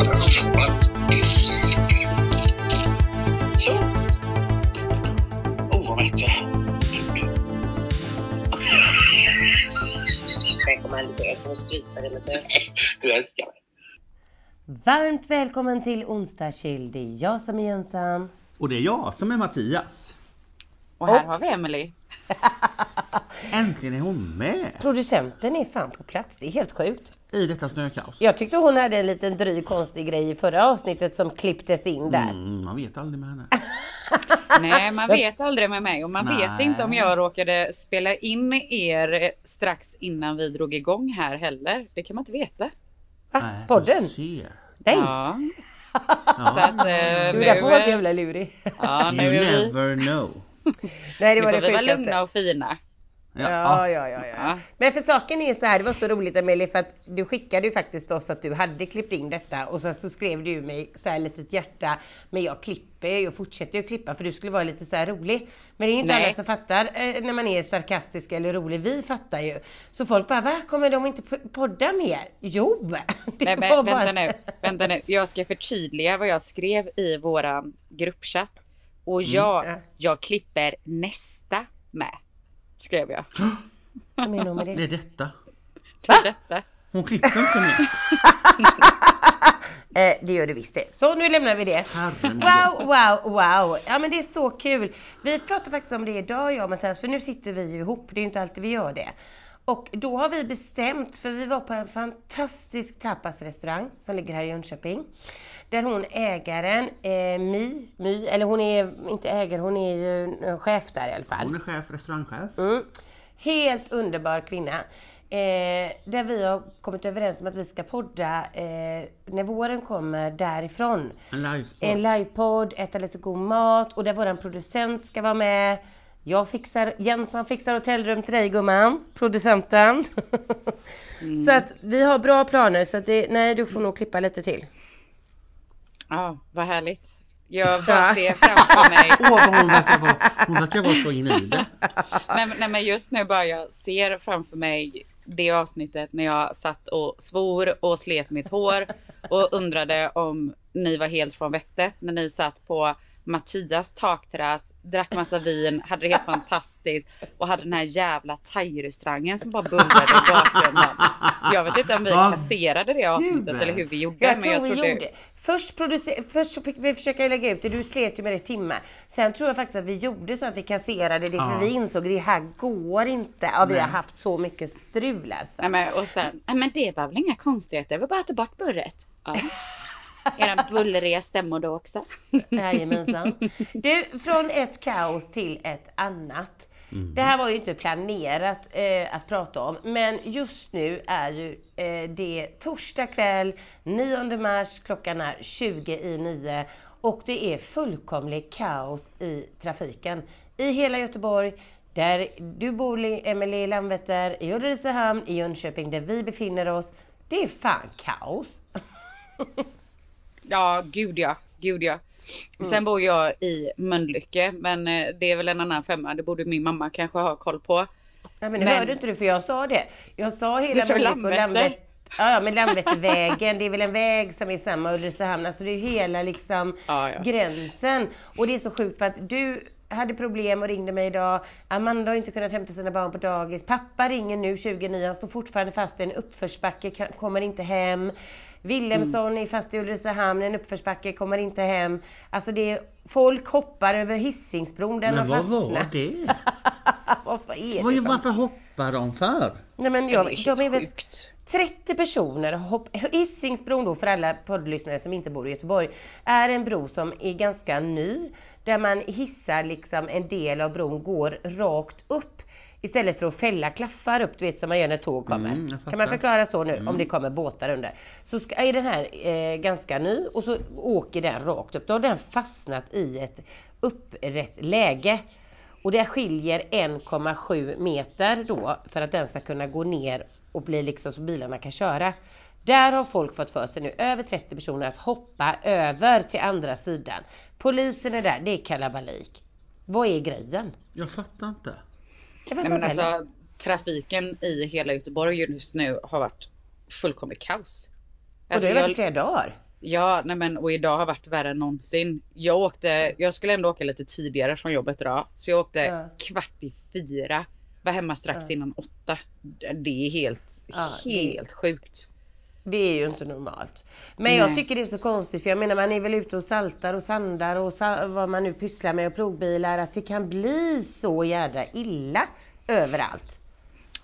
Varmt välkommen till Onsdagskyll. Det är jag som är Jensan. Och det är jag som är Mattias. Och här Och. har vi Emily. Äntligen är hon med! Producenten är fan på plats, det är helt sjukt i detta snökaos. Jag tyckte hon hade en liten dryg konstig grej i förra avsnittet som klipptes in där. Mm, man vet aldrig med henne. Nej, man vet aldrig med mig och man vet Nej. inte om jag råkade spela in er strax innan vi drog igång här heller. Det kan man inte veta. Va? Nej, Podden? Nej! Ja, Ja. så att eh, Du nu, därför var jävla lurig. ja, nu You vi, never know. Nej det nu var får det vi vara lugna och fina. Ja. Ja, ja, ja, ja. Ja. Men för saken är så här, det var så roligt Amelie för att du skickade ju faktiskt oss att du hade klippt in detta och sen så skrev du mig så här litet hjärta men jag klipper och fortsätter ju klippa för du skulle vara lite så här rolig. Men det är ju inte Nej. alla som fattar eh, när man är sarkastisk eller rolig. Vi fattar ju. Så folk bara, va? Kommer de inte po- podda mer? Jo! Det Nej, men, bara- vänta nu, vänta nu. Jag ska förtydliga vad jag skrev i våran gruppchatt. Och ja, Ja. jag klipper nästa med. Skrev jag. Det det? är detta. Till detta. Hon klipper inte mer. Eh, det gör du visst det. Så nu lämnar vi det. Wow, wow, wow. Ja men det är så kul. Vi pratar faktiskt om det idag jag och Mattias, för nu sitter vi ju ihop. Det är ju inte alltid vi gör det. Och då har vi bestämt, för vi var på en fantastisk tapasrestaurang som ligger här i Jönköping. Där hon ägaren, eh, Mi, My, eller hon är inte ägare, hon är ju eh, chef där i alla fall. Hon är chef, restaurangchef. Mm. Helt underbar kvinna. Eh, där vi har kommit överens om att vi ska podda eh, när våren kommer därifrån. En live En livepodd, äta lite god mat och där våran producent ska vara med. Jag fixar, Jensson fixar hotellrum till dig gumman, producenten. Så att vi har bra planer så att det, nej du får nog klippa lite till. Ja, vad härligt. Jag bara ser framför mig Åh vad hon verkar vara, hon verkar vara så inne i det. nej, nej men just nu bara jag ser framför mig det avsnittet när jag satt och svor och slet mitt hår och undrade om ni var helt från vettet när ni satt på Mattias takterrass, drack massa vin, hade det helt fantastiskt och hade den här jävla thai-restaurangen som bara bullrade i bakgrunden. Jag vet inte om vi kasserade det avsnittet eller hur vi gjorde. Jag men tror jag vi trodde... gjorde. Först, producer, först så fick vi försöka lägga ut det, du slet ju med det i timmar. Sen tror jag faktiskt att vi gjorde så att vi kasserade det Ja. för vi insåg att det här går inte. Ja, vi Nej. har haft så mycket strul alltså. Nej men och sen, men det var väl inga konstigheter, det var bara att ta bort burret. Ja. Era bullriga stämmor då också. Jajamensan. Du, från ett kaos till ett annat. Mm. Det här var ju inte planerat eh, att prata om, men just nu är ju eh, det torsdag kväll, 9 mars, klockan är 20 i 9 och det är fullkomlig kaos i trafiken i hela Göteborg. Där du bor, Emelie, i Landvetter, i Ulricehamn, i Jönköping, där vi befinner oss. Det är fan kaos. Ja, gud ja. Gud ja. Sen bor jag i Mölnlycke, men eh, det är väl en annan femma. Det borde min mamma kanske ha koll på. Ja, men Men- hörde inte du för jag sa det. Jag sa hela Mölnlycke och Landvetter. Ja, men Landvettervägen, det är väl en väg som är samma Ulricehamn. Alltså det är hela liksom Ja, ja. gränsen. Och det är så sjukt för att du hade problem och ringde mig idag. Amanda har inte kunnat hämta sina barn på dagis. Pappa ringer nu 29, han står fortfarande fast i en uppförsbacke, kommer inte hem. Wilhelmsson är fast i Ulricehamn, en uppförsbacke, kommer inte hem. Alltså det är, folk hoppar över Hisingsbron, den Men har vad var fastnat. det? Varför är det Vad- så? Varför hoppar de för? Nej men Det jag, är helt de är väl sjukt. 30 personer, hopp, Hisingsbron då för alla poddlyssnare som inte bor i Göteborg, är en bro som är ganska ny. Där man hissar liksom en del av bron går rakt upp. Istället för att fälla klaffar upp, du vet som man gör när tåg kommer. Mm, kan man förklara så nu om det kommer båtar under? Så ska, är den här eh, ganska ny och så åker den rakt upp. Då har den fastnat i ett upprätt läge. Och det skiljer 1,7 meter då för att den ska kunna gå ner och bli liksom så bilarna kan köra. Där har folk fått för sig nu, över 30 personer, att hoppa över till andra sidan. Polisen är där, det är kalabalik. Vad är grejen? Jag fattar inte. Jag Nej fattar men heller. alltså trafiken i hela Göteborg just nu har varit fullkomligt kaos. och Alltså, det har varit flera dagar. ja, nej men och idag har varit värre än någonsin. Jag åkte, jag skulle ändå åka lite tidigare från jobbet idag. Så jag åkte Ja. kvart i fyra vara hemma strax innan åtta. Det är helt, Ja, det- helt sjukt. Det är ju inte normalt. Men jag Nej. tycker det är så konstigt för jag menar man är väl ute och saltar och sandar och sa- vad man nu pysslar med och plogbilar att det kan bli så jädra illa överallt.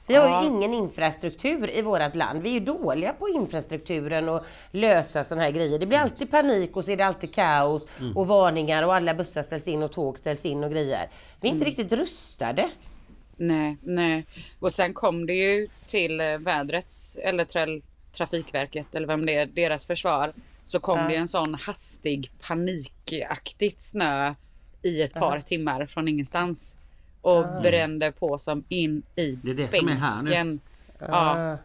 Vi har Ja. ju ingen infrastruktur i vårt land. Vi är ju dåliga på infrastrukturen och lösa sådana här grejer. Det blir alltid panik och så är det alltid kaos och varningar och alla bussar ställs in och tåg ställs in och grejer. Vi är inte riktigt rustade. Nej, nej. Och sen kom det ju till eh, vädrets, eller Trafikverket eller vem det är, deras försvar. Så kom Ja. det en sån hastig panikaktigt snö i ett par Aha. timmar från ingenstans. Och Ah. brände på som in i Det är det som är här nu. bänken. Ja.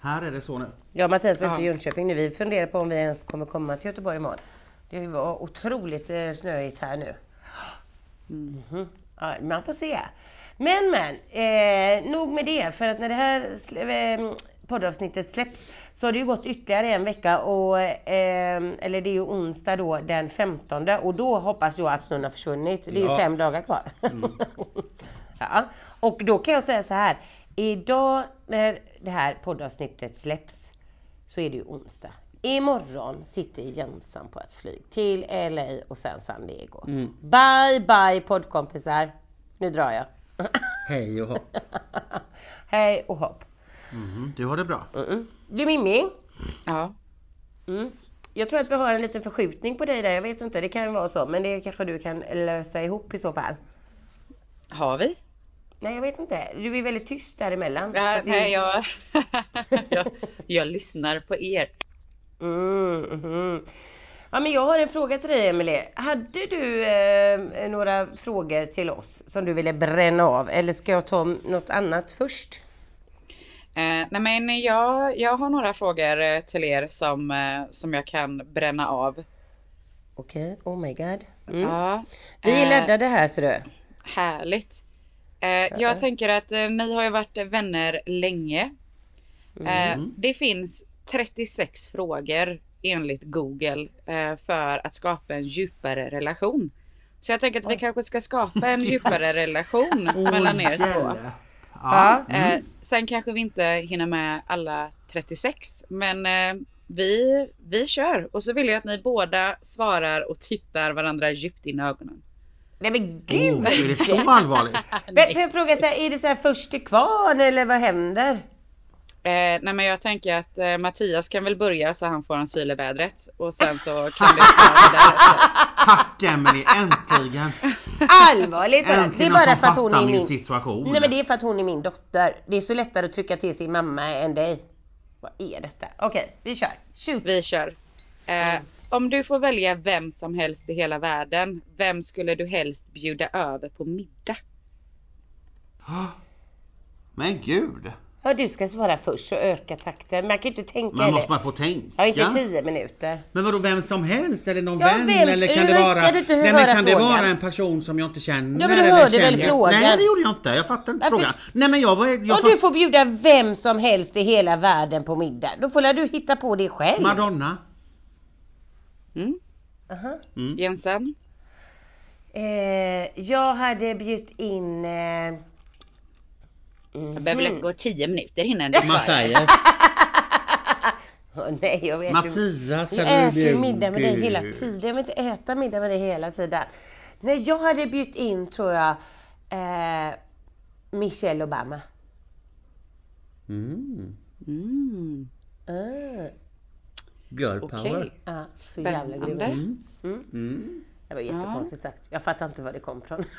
Här är det så nu. Jag och Mattias var ute i Ja. Jönköping nu. Vi funderar på om vi ens kommer komma till Göteborg imorgon. Det var otroligt eh, snöigt här nu. Mhm. Ja, man får se. Men men, eh, nog med det. För att när det här eh, poddavsnittet släpps så har det ju gått ytterligare en vecka och, eh, eller det är ju onsdag då den 15 och då hoppas jag att snön har försvunnit. Det är ju Ja. fem dagar kvar. ja. Och då kan jag säga så här. Idag när det här poddavsnittet släpps så är det ju onsdag. Imorgon sitter Jönsson på ett flyg till LA och sen San Diego. Mm. Bye bye poddkompisar. Nu drar jag. Hej och hopp. Hej och hopp. Mhm, Du har det bra. Mm. Du Mimmi. ja. Mm. Jag tror att vi har en liten förskjutning på dig där. Jag vet inte, det kan vara så. Men det kanske du kan lösa ihop i så fall. Har vi? Nej, jag vet inte. Du är väldigt tyst däremellan. Ja, det- nej, jag, jag, jag lyssnar på er. Mm, mhm. Ja, men jag har en fråga till dig Emelie. Hade du eh, några frågor till oss som du ville bränna av eller ska jag ta något annat först? Eh, nej men jag, jag har några frågor eh, till er som, eh, som jag kan bränna av. Okej, oh my god. Mm. Ja, Vi är eh, laddade här ser du. Härligt. Eh, Ja. jag tänker att eh, ni har ju varit vänner länge. Mm. det finns 36 frågor enligt Google för att skapa en djupare relation. Så jag tänker att vi kanske ska skapa en djupare relation mellan er två. Ja. Ja. Eh, Mm. sen kanske vi inte hinner med alla 36 men eh, vi, vi kör och så vill jag att ni båda svarar och tittar varandra djupt in i ögonen. Nej men gud! Oh, är det så allvarligt? Men jag fråga är det så här först till kvarn eller vad händer? Eh, nej men jag tänker att eh, Mattias kan väl börja så han får en syl i vädret och sen så kan det ta därefter. Tack Emelie, äntligen! Allvarligt talat, det är bara för att hon är min min... situation. Nej men det är för att hon är min dotter. Det är så lättare att trycka till sin mamma än dig. Vad är detta? Okej, vi kör. Shoot! Vi kör. Eh, om du får välja vem som helst i hela världen, vem skulle du helst bjuda över på middag? Men gud! Ja, du ska svara först så öka takten. Man kan ju inte tänka Man heller. måste man få tänka. Ja, inte tio minuter. Men vadå vem som helst? Eller någon Ja, vän? vem- Eller kan det vara, kan du inte nej, men kan det vara en person som jag inte känner? Ja, men du eller hörde väl frågan? Nej det gjorde jag inte. Jag fattar inte Varför- frågan. Nej men jag var... Jag Om fatt... du får bjuda vem som helst i hela världen på middag, då får du hitta på det själv. Madonna. Mm? Aha. Mm. Jensen? Eh, jag hade bjudit in... Eh, Det behöver mhm. inte gå 10 minuter innan du svarar. Mattias. Åh, Nej, jag vet Mattias Jag hade äter middag med dig hela tiden. Jag vill inte äta middag med dig hela tiden. Nej, jag hade bjudit in tror jag eh, Michelle Obama. Mm. Mm. Ah, Girl Okej. power. ja, så jävla grym. Mm. Mm. Mm. Det var jättekonstigt sagt. Jag fattar inte var det kom från. Mm.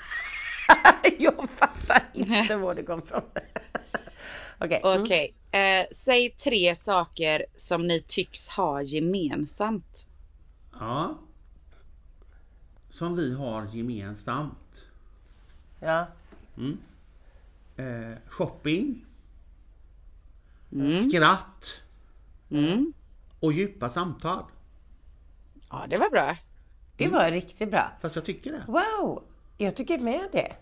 jag fattar inte var det kom från. Okej. mm. Okej, eh, säg tre saker som ni tycks ha gemensamt. Ja. Som vi har gemensamt. Ja. Mm. Eh, shopping, Mm. skratt Mm. och djupa samtal. Ja, det var bra. Det var riktigt bra. Fast jag tycker det. Wow! Jag tycker med det.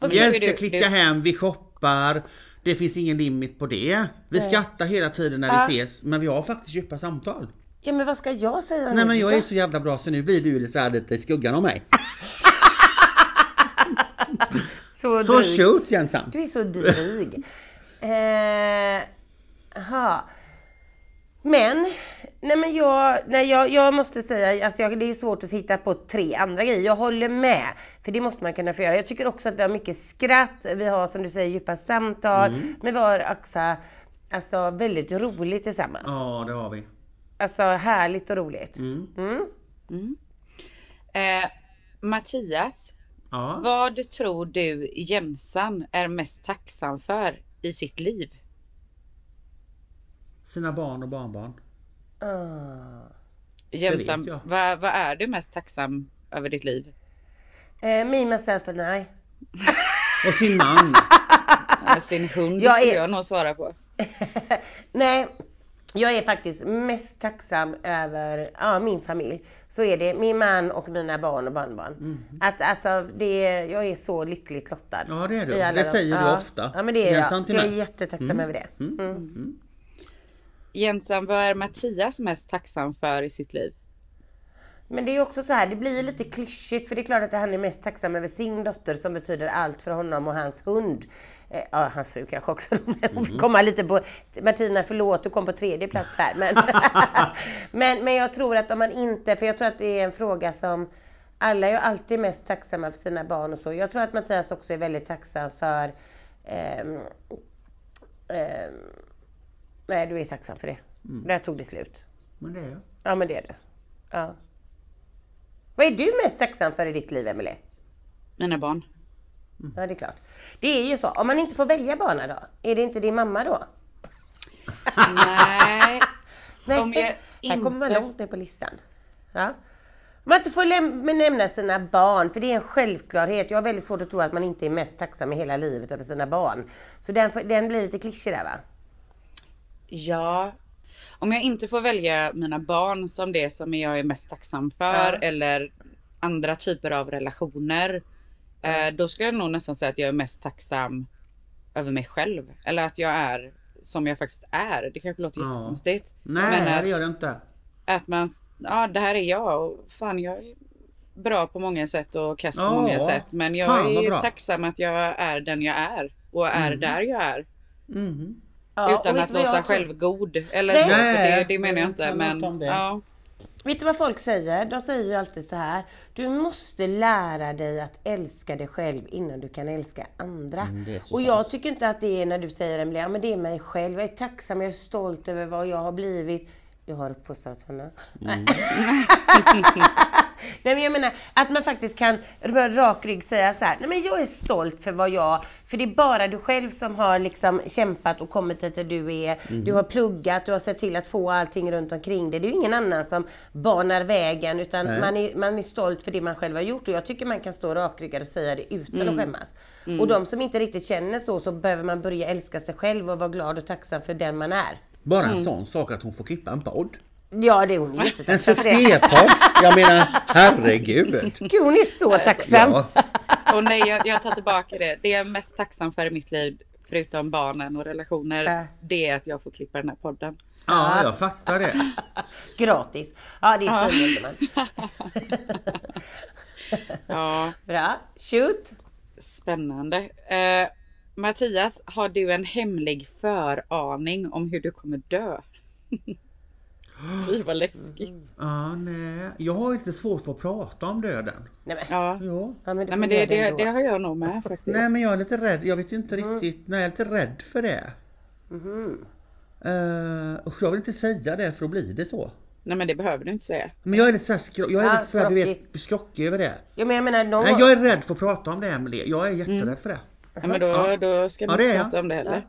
Vi älskar du- klicka du- hem, vi shoppar. Det finns ingen limit på det. Vi Nej. skrattar hela tiden när Ja. vi ses men vi har faktiskt djupa samtal. Ja men vad ska jag säga Nej nu men jag är så jävla bra så nu blir du så här lite i skuggan av mig. Så, Så dryg. shoot Jensan! Du är så dryg. eh. Men, nej men jag, nej jag, jag måste säga, alltså jag, det är svårt att hitta på tre andra grejer. Jag håller med. För det måste man kunna få göra. Jag tycker också att vi har mycket skratt, vi har som du säger djupa samtal. Mm. Men vi har också alltså, väldigt roligt tillsammans. Ja, det har vi. Alltså härligt och roligt. Mm. Mm. Mm. Eh, Mattias, Ja. vad tror du Jensan är mest tacksam för i sitt liv? Sina barn och barnbarn. Ah. Jag. vad, vad är du mest tacksam över ditt liv? Eh, me, myself and I. Och sin man. Sin hund Jag skulle är- jag nog svara på. Nej, jag är faktiskt mest tacksam över ja, min familj. Så är det, min man och mina barn och barnbarn. Att alltså, det, jag är så lyckligt lottad. Ja, det är du. Det de- säger du ja. ofta. Ja, men det är jag. Jag är jättetacksam Mm. över det. Mm. Mm. Mm. Jensan, vad är Mattias mest tacksam för i sitt liv? Men det är också så här, det blir lite klyschigt för det är klart att han är mest tacksam över sin dotter som betyder allt för honom och hans hund. Eh, Ja, hans fru kanske också. Vi komma lite på, Martina förlåt du kom på tredje plats här. Men, men, men jag tror att om man inte, för jag tror att det är en fråga som alla är ju alltid mest tacksamma för sina barn och så. Jag tror att Mattias också är väldigt tacksam för ehm, ehm, Nej, du är tacksam för det. Där tog det slut. Men det är jag. Ja men det är det. Ja. Vad är du mest tacksam för i ditt liv Emelie? Mina barn. Ja det är klart. Det är ju så. Om man inte får välja barnen då? Är det inte din mamma då? Nej. Nej. Om jag Här kommer man inte- långt ner på listan. Ja. Om man inte får läm- nämna sina barn, för det är en självklarhet. Jag har väldigt svårt att tro att man inte är mest tacksam i hela livet över sina barn. Så den, får- den blir lite klyschig där va? Ja. Om jag inte får välja mina barn som det som jag är mest tacksam för Ja. eller andra typer av relationer. Eh, då skulle jag nog nästan säga att jag är mest tacksam över mig själv. Eller att jag är som jag faktiskt är. Det kanske låter Ja. jättekonstigt. Nej, Men att- det gör det inte. Att man, ja det här är jag och fan jag är bra på många sätt och kass på Ja, många sätt. Men jag fan är tacksam att jag är den jag är och är Mm. där jag är. Mhm. Ja, utan att jag låta tror? självgod. Eller Nej. så, det, det menar jag inte. Men ja. Vet du vad folk säger? De säger ju alltid så här. Du måste lära dig att älska dig själv innan du kan älska andra. Mm, och sant. jag tycker inte att det är när du säger Emelie, ja men det är mig själv. Jag är tacksam, jag är stolt över vad jag har blivit. Jag har uppfostrat henne. Mm. Nej men jag menar att man faktiskt kan med rak rygg säga så här. Nej men jag är stolt för vad jag, för det är bara du själv som har liksom kämpat och kommit dit där du är. Mm. Du har pluggat, du har sett till att få allting runt omkring dig. Det är ju ingen annan som banar vägen utan Nej. man är, man är stolt för det man själv har gjort och jag tycker man kan stå rakryggad och säga det utan Mm. att skämmas. Och de som inte riktigt känner så, så behöver man börja älska sig själv och vara glad och tacksam för den man är. Bara en Mm. sån sak att hon får klippa en podd. Ja, det är hon En jättetacksam det. succépodd! Jag menar, herregud! Gud, Hon är så tacksam. Ja. Och nej, jag, jag tar tillbaka det. Det jag är mest tacksam för i mitt liv, förutom barnen och relationer, Ja. det är att jag får klippa den här podden. ja, jag fattar det. Gratis. Ja, det är Ja. fint man. Ja, Bra. Shoot. spännande. Eh, Mattias, har du en hemlig föraning om hur du kommer dö? Fy vad läskigt. Ja, nej. Jag har lite svårt för att prata om döden. Nej men, Ja. Ja. ja, men, Nej men det, det, det har jag nog med faktiskt. Nej men jag är lite rädd, jag vet inte Mm. riktigt, nej jag är lite rädd för det. Mhm. Uh, jag vill inte säga det för då blir det så. Nej men det behöver du inte säga. Men jag är lite såhär, jag är Ja, lite såhär, du vet, skrockig över det. Ja men jag menar någon Nej jag är rädd för att prata om det Emelie, jag är jätterädd för det. Ja, men då, Ja. då ska Ja, du det inte prata om det heller.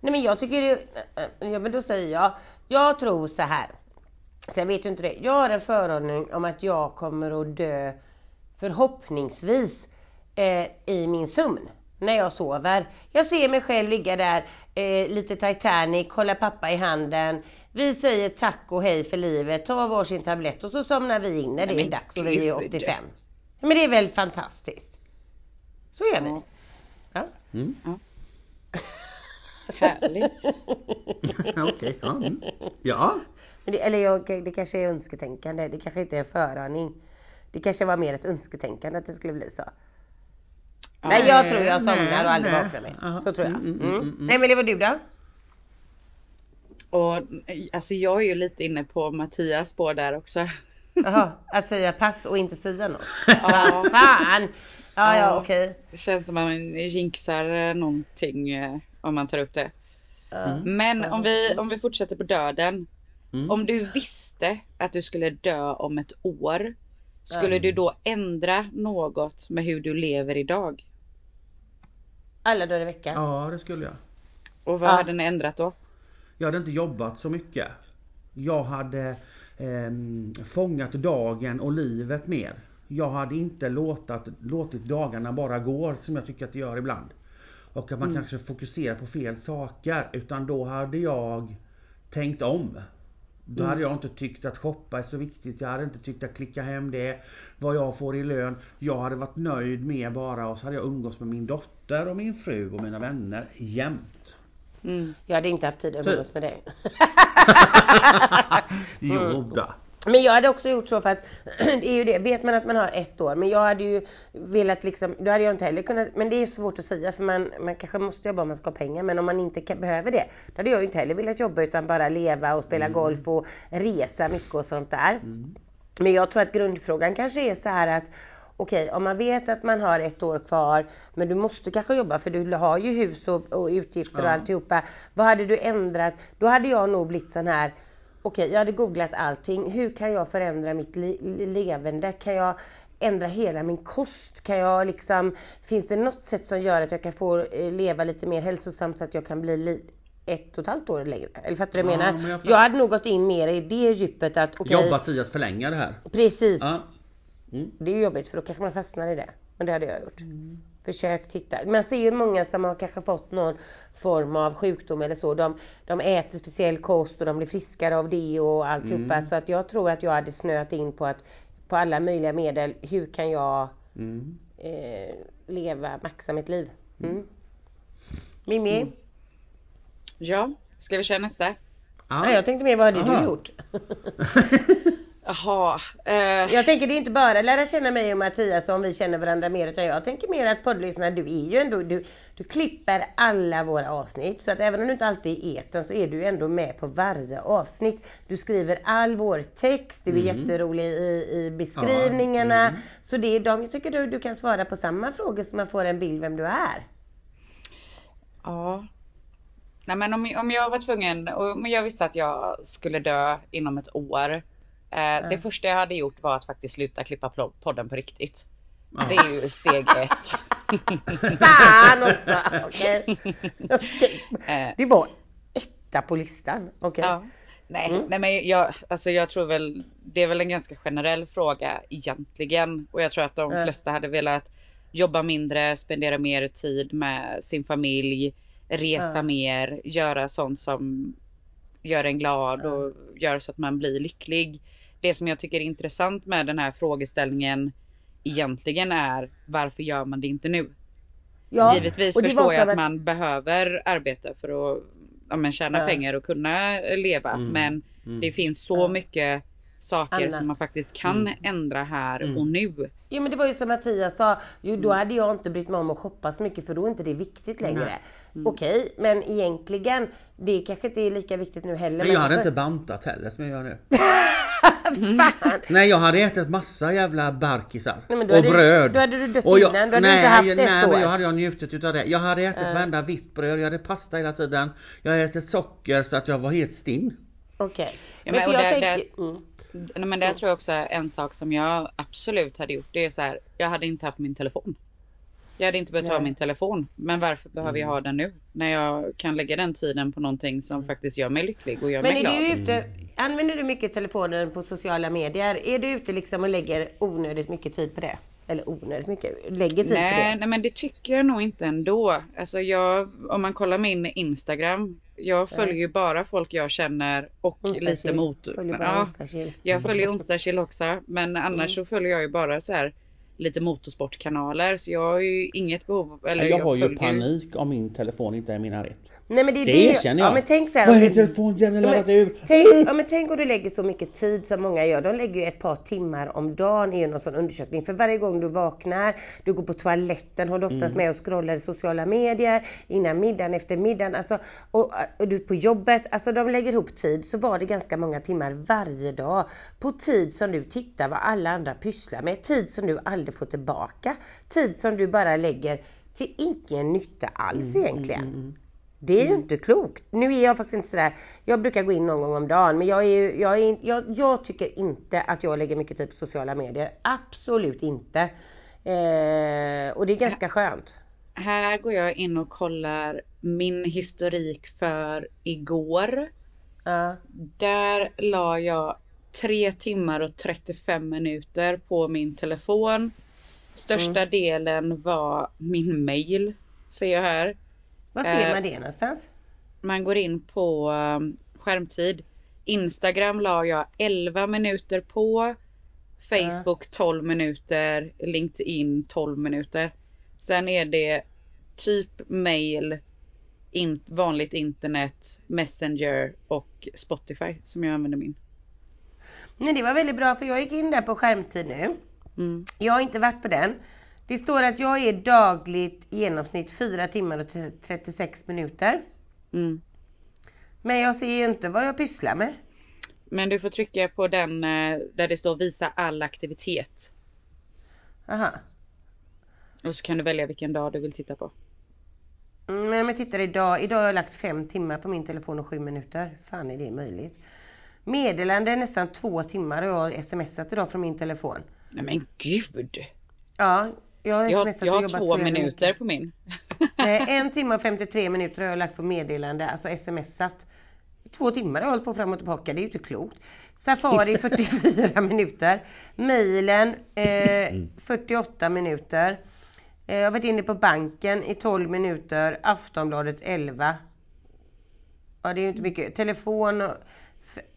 Nej men jag tycker det, ja men då säger jag, jag tror så här. Så jag vet ju inte det. Jag har en föraning om att jag kommer att dö förhoppningsvis eh, i min sömn. När jag sover. Jag ser mig själv ligga där, eh, lite Titanic, hålla pappa i handen. Vi säger tack och hej för livet, tar varsin tablett och så somnar vi in när det Nej, är dags och vi är gud. 85. Men det är väl fantastiskt? Så gör vi. Ja. Ja. Mm. Härligt. Okej, ja. Mm. ja. Men det, eller jag, det kanske är önsketänkande, det kanske inte är en föraning. Det kanske var mer ett önsketänkande att det skulle bli så. Nej jag tror jag Nej, somnar och aldrig vaknar mer. Så tror jag. Mm, mm, Mm. mm, mm. Nej men det var du då? Och alltså jag är ju lite inne på Mattias spår där också. Jaha, att säga pass och inte säga något. Ja, Fan! Ja ja okej. det känns som att man jinxar eh, någonting eh, om man tar upp det. Ja. Men om vi, om vi fortsätter på döden. Mm. Om du visste att du skulle dö om ett år. Skulle Ja. du då ändra något med hur du lever idag? Alla dagar i veckan. Ja, det skulle jag. Och vad Ja. hade ni ändrat då? Jag hade inte jobbat så mycket. Jag hade ehm, fångat dagen och livet mer. Jag hade inte låtat, låtit dagarna bara gå som jag tycker att det gör ibland. Och att man kanske fokuserar på fel saker. Utan då hade jag tänkt om. Då hade jag inte tyckt att shoppa är så viktigt. Jag hade inte tyckt att klicka hem det. Vad jag får i lön. Jag hade varit nöjd med bara och så hade jag umgås med min dotter och min fru och mina vänner jämt. Mm. Jag hade inte haft tid att Typ. umgås med dig. Jo då. Men jag hade också gjort så för att det är ju det, vet man att man har ett år. Men jag hade ju velat liksom, då hade jag inte heller kunnat, men det är svårt att säga för man, man kanske måste jobba om man ska ha pengar. Men om man inte kan, behöver det, då hade jag ju inte heller velat jobba utan bara leva och spela golf och resa mycket och sånt där. Men jag tror att grundfrågan kanske är så här att Okej, om man vet att man har ett år kvar men du måste kanske jobba för du har ju hus och, och utgifter och Ja. alltihopa. Vad hade du ändrat? Då hade jag nog blivit sån här Okej, jag hade googlat allting. Hur kan jag förändra mitt li- levande? Kan jag ändra hela min kost? Kan jag liksom, finns det något sätt som gör att jag kan få eh, leva lite mer hälsosamt så att jag kan bli li- ett och ett halvt år längre? Eller fattar du vad jag Ja, menar? men jag jag, hade nog gått in mer i det djupet att okej, Jobbat i att förlänga det här. precis. Ja. Det är ju jobbigt för då kanske man fastnar i det. Men det hade jag gjort. Försökt hitta. Man ser ju många som har kanske fått någon form av sjukdom eller så. De, de äter speciell kost och de blir friskare av det och alltihopa. Så att jag tror att jag hade snöat in på att på alla möjliga medel. Hur kan jag Mm. eh, leva, maxa mitt liv? Mm. Mimmi? Ja, ska vi köra nästa? Ja, Ja. jag tänkte mer, vad hade Aha. du gjort? Jaha. Eh, Jag tänker det är inte bara lära känna mig och Mattias om vi känner varandra mer utan jag tänker mer att poddlyssnare du är ju ändå, du, du klipper alla våra avsnitt så att även om du inte alltid är i etern så är du ändå med på varje avsnitt. Du skriver all vår text, du är Mm. jätterolig i, i beskrivningarna. mm. Så det är de, jag tycker du, du kan svara på samma frågor så man får en bild vem du är. Ja. Nej men om, om jag var tvungen, om jag visste att jag skulle dö inom ett år. Eh, Det första jag hade gjort var att faktiskt sluta klippa podden på riktigt. Ja. Det är ju steg ett. Fan också! Okej. Okej. Eh, Det var etta på listan. Okej. ja. Nej, Mm. nej men jag, alltså jag tror väl, det är väl en ganska generell fråga egentligen. Och jag tror att de flesta hade velat jobba mindre, spendera mer tid med sin familj, resa Ja. mer, göra sånt som gör en glad och gör så att man blir lycklig. Det som jag tycker är intressant med den här frågeställningen egentligen är varför gör man det inte nu? Ja, Givetvis förstår jag att man behöver arbeta för att ja, men tjäna Ja. pengar och kunna leva. Mm. Men Mm. det finns så Ja. mycket saker Annat. som man faktiskt kan Mm. ändra här Mm. och nu. Jo men det var ju som Mattias sa, jo, Mm. då hade jag inte brytt mig om att shoppa så mycket för då är inte det viktigt längre. Mm. Okej, men egentligen, det kanske inte är lika viktigt nu heller. Men jag hade inte bantat heller som jag gör nu. Fan! Nej jag hade ätit massa jävla barkisar. Nej, och hade du- bröd. då hade du dött och innan, då hade du nej, inte haft ett nej, år. men jag hade jag njutit utav det. Jag hade ätit Ja. varenda vitt bröd, jag hade pasta hela tiden. Jag hade ätit socker så att jag var helt stinn. Okej. Ja, men men jag det-. Mm. Men det tror jag också är en sak som jag absolut hade gjort. Det är så här, jag hade inte haft min telefon. Jag hade inte behövt ha Nej. min telefon. Men varför behöver jag Mm. ha den nu? När jag kan lägga den tiden på någonting som faktiskt gör mig lycklig och gör Men mig är glad. du ute, använder du mycket telefonen på sociala medier? Är du ute liksom och lägger onödigt mycket tid på det? Eller onödigt mycket, lägger tid Nej, på det? nej men det tycker jag nog inte ändå. Alltså jag, om man kollar min Instagram. Jag följer ju bara folk jag känner och lite Onsdagskill. mot. Följer bara Ja, jag följer onsdagskill också. Men annars så följer jag ju bara så här lite motorsportkanaler. Så jag har ju inget behov. Eller Jag har ju panik om min telefon inte är i min närhet. Nej men det är Det det. erkänner jag. Ja men tänk så här, Vad är det du- telefonjäveln men laddat ur? Tänk, ja, men tänk om du lägger så mycket tid som många gör. De lägger ju ett par timmar om dagen i någon sån undersökning. För varje gång du vaknar, du går på toaletten, håller oftast Mm. med och scrollar i sociala medier, innan middagen, efter middagen, alltså, och, och du på jobbet. Alltså de lägger ihop tid, så var det ganska många timmar varje dag. På tid som du tittar vad alla andra pysslar med. Tid som du aldrig får tillbaka. Tid som du bara lägger till ingen nytta alls Mm, egentligen. Det är ju inte klokt. Nu är jag faktiskt inte sådär, jag brukar gå in någon gång om dagen men jag, är, jag, är, jag, jag tycker inte att jag lägger mycket tid på sociala medier. Absolut inte. Eh, och det är ganska skönt. Här går jag in och kollar min historik för igår. Ja. Där la jag 3 timmar och 35 minuter på min telefon. Största delen var min mail, ser jag här. Var ser Eh, man det någonstans? Man går in på um, skärmtid. Instagram la jag 11 minuter på. Facebook 12 minuter. LinkedIn 12 minuter. Sen är det typ mail, in, vanligt internet, Messenger och Spotify som jag använder min. Nej det var väldigt bra för jag gick in där på skärmtid nu. Mm. Jag har inte varit på den. Det står att jag är dagligt i genomsnitt 4 timmar och 36 minuter. Mm. Men jag ser ju inte vad jag pysslar med. Men du får trycka på den eh, där det står visa all aktivitet. Aha. Och så kan du välja vilken dag du vill titta på. Mm, Men om jag tittar idag, idag har jag lagt fem timmar på min telefon och sju minuter. Fan är det möjligt? Meddelande nästan två timmar har jag smsat idag från min telefon. Nej men gud! Ja, jag har Jag, har- smsat jag och har jobbat två minuter på min. Nej, en timme och 53 minuter har jag lagt på meddelande, alltså smsat. Två timmar har jag hållit på fram och tillbaka, det är ju inte klokt. Safari 44 minuter. Mailen eh, 48 minuter. Eh, jag har varit inne på banken i 12 minuter. Aftonbladet 11. Ja, det är ju inte mycket. Telefon och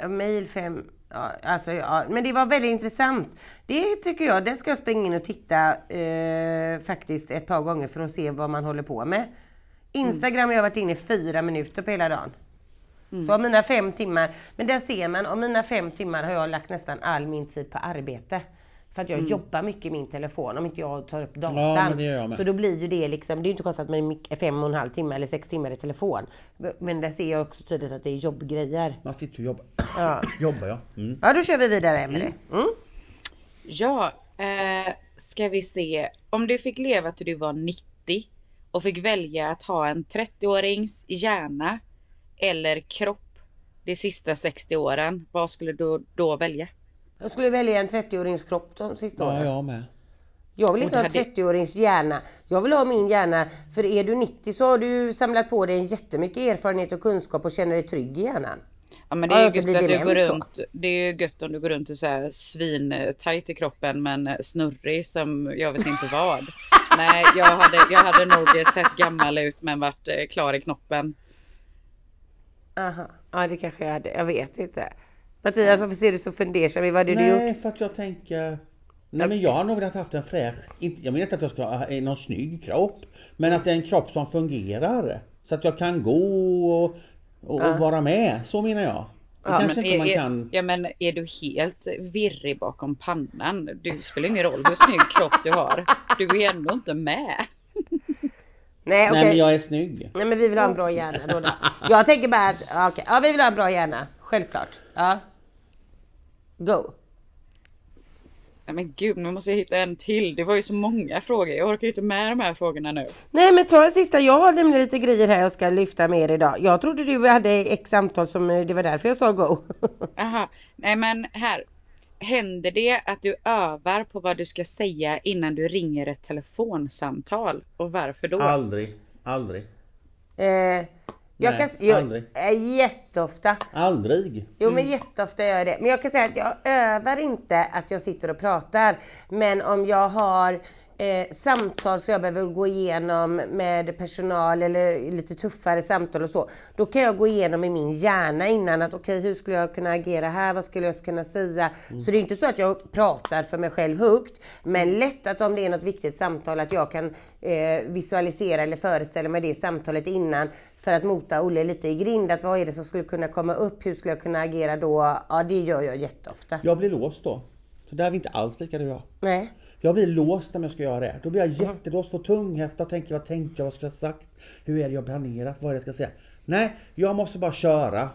mail 5. Ja, alltså, ja. Men det var väldigt intressant. Det tycker jag, det ska jag springa in och titta eh, faktiskt ett par gånger för att se vad man håller på med. Instagram har jag varit inne i fyra minuter på hela dagen. Så av mina fem timmar, men där ser man, av mina fem timmar har jag lagt nästan all min tid på arbete. För att jag jobbar mycket i min telefon om inte jag tar upp datan. Ja, men det gör jag med. Så då blir ju det liksom, det är inte konstigt att man är fem och en halv timme eller sex timmar i telefon. Men där ser jag också tydligt att det är jobbgrejer. Man sitter och jobbar. Ja, jobbar ja. Mm. ja då kör vi vidare Emelie. Mm. Ja, eh, ska vi se. Om du fick leva till du var 90 och fick välja att ha en 30-årings hjärna eller kropp de sista 60 åren, vad skulle du då välja? Jag skulle välja en 30-årings kropp de sista åren. Ja, jag med. Jag vill inte ha en det hade- 30-årings hjärna. Jag vill ha min hjärna. För är du 90 så har du samlat på dig jättemycket erfarenhet och kunskap och känner dig trygg i hjärnan. Ja men det är ju gött att du går då. runt, det är ju gött om du går runt och så här svintajt i kroppen men snurrig som jag vet inte vad. Nej, jag hade, jag hade nog sett gammal ut men varit eh, klar i knoppen. Aha. Ja det kanske jag hade. Jag vet inte. Mattias varför ser du så fundersam ut? Vad hade du Nej, gjort? för att jag tänker... Nej men jag har nog velat haft en fräsch, jag menar inte att jag ska ha någon snygg kropp. Men att det är en kropp som fungerar. Så att jag kan gå och, och, Ja. och vara med. Så menar jag. Det Ja, kanske Men inte är, man kan... ja men är du helt virrig bakom pannan? Det spelar ingen roll hur snygg kropp du har. Du är ändå inte med. Nej okej. Nej men jag är snygg. Nej men vi vill ha en bra hjärna då. då. Jag tänker bara att, okej. Ja vi vill ha en bra hjärna. Självklart. Ja. Go. Nej men gud, nu måste jag hitta en till. Det var ju så många frågor. Jag orkar inte med de här frågorna nu. Nej men ta en sista, jag har nämligen lite grejer här jag ska lyfta med er idag. Jag trodde du hade x samtal som, eh, det var därför jag sa go. Aha, nej men här. Händer det att du övar på vad du ska säga innan du ringer ett telefonsamtal? Och varför då? Aldrig. Aldrig. eh, jag Nej, kan, jag, aldrig. jätteofta. Aldrig. Jo men jätteofta gör jag det. Men jag kan säga att jag övar inte att jag sitter och pratar. Men om jag har eh, samtal som jag behöver gå igenom med personal eller lite tuffare samtal och så. Då kan jag gå igenom i min hjärna innan att okej hur skulle jag kunna agera här, vad skulle jag kunna säga. Så det är inte så att jag pratar för mig själv högt. Men lätt att om det är något viktigt samtal att jag kan eh, visualisera eller föreställa mig det samtalet innan. För att mota Olle lite i grind. Att vad är det som skulle kunna komma upp? Hur skulle jag kunna agera då? Ja, det gör jag jätteofta. Jag blir låst då. Så där är vi inte alls lika du och jag. Nej. Jag blir låst om jag ska göra det. Då blir jag jättelåst, får tunghäfta och tänker vad tänkte jag, vad skulle jag sagt? Hur är det jag planerat, vad är det jag ska säga? Nej, jag måste bara köra.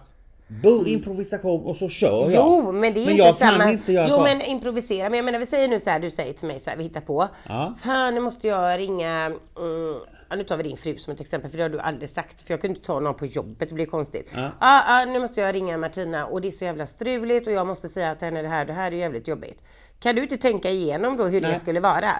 Bo, improvisation och så kör jag. Jo, men det är Men inte jag kan samma. inte göra jo, så. men improvisera. Men jag menar, vi säger nu så här, du säger till mig så här, vi hittar på. Ja. Fan, nu måste jag ringa, mm, ja, nu tar vi din fru som ett exempel, för det har du aldrig sagt. För jag kunde inte ta någon på jobbet, det blir konstigt. Ja. Ja, ja, nu måste jag ringa Martina och det är så jävla struligt och jag måste säga till henne det här, det här är jävligt jobbigt. Kan du inte tänka igenom då hur det Nej. skulle vara?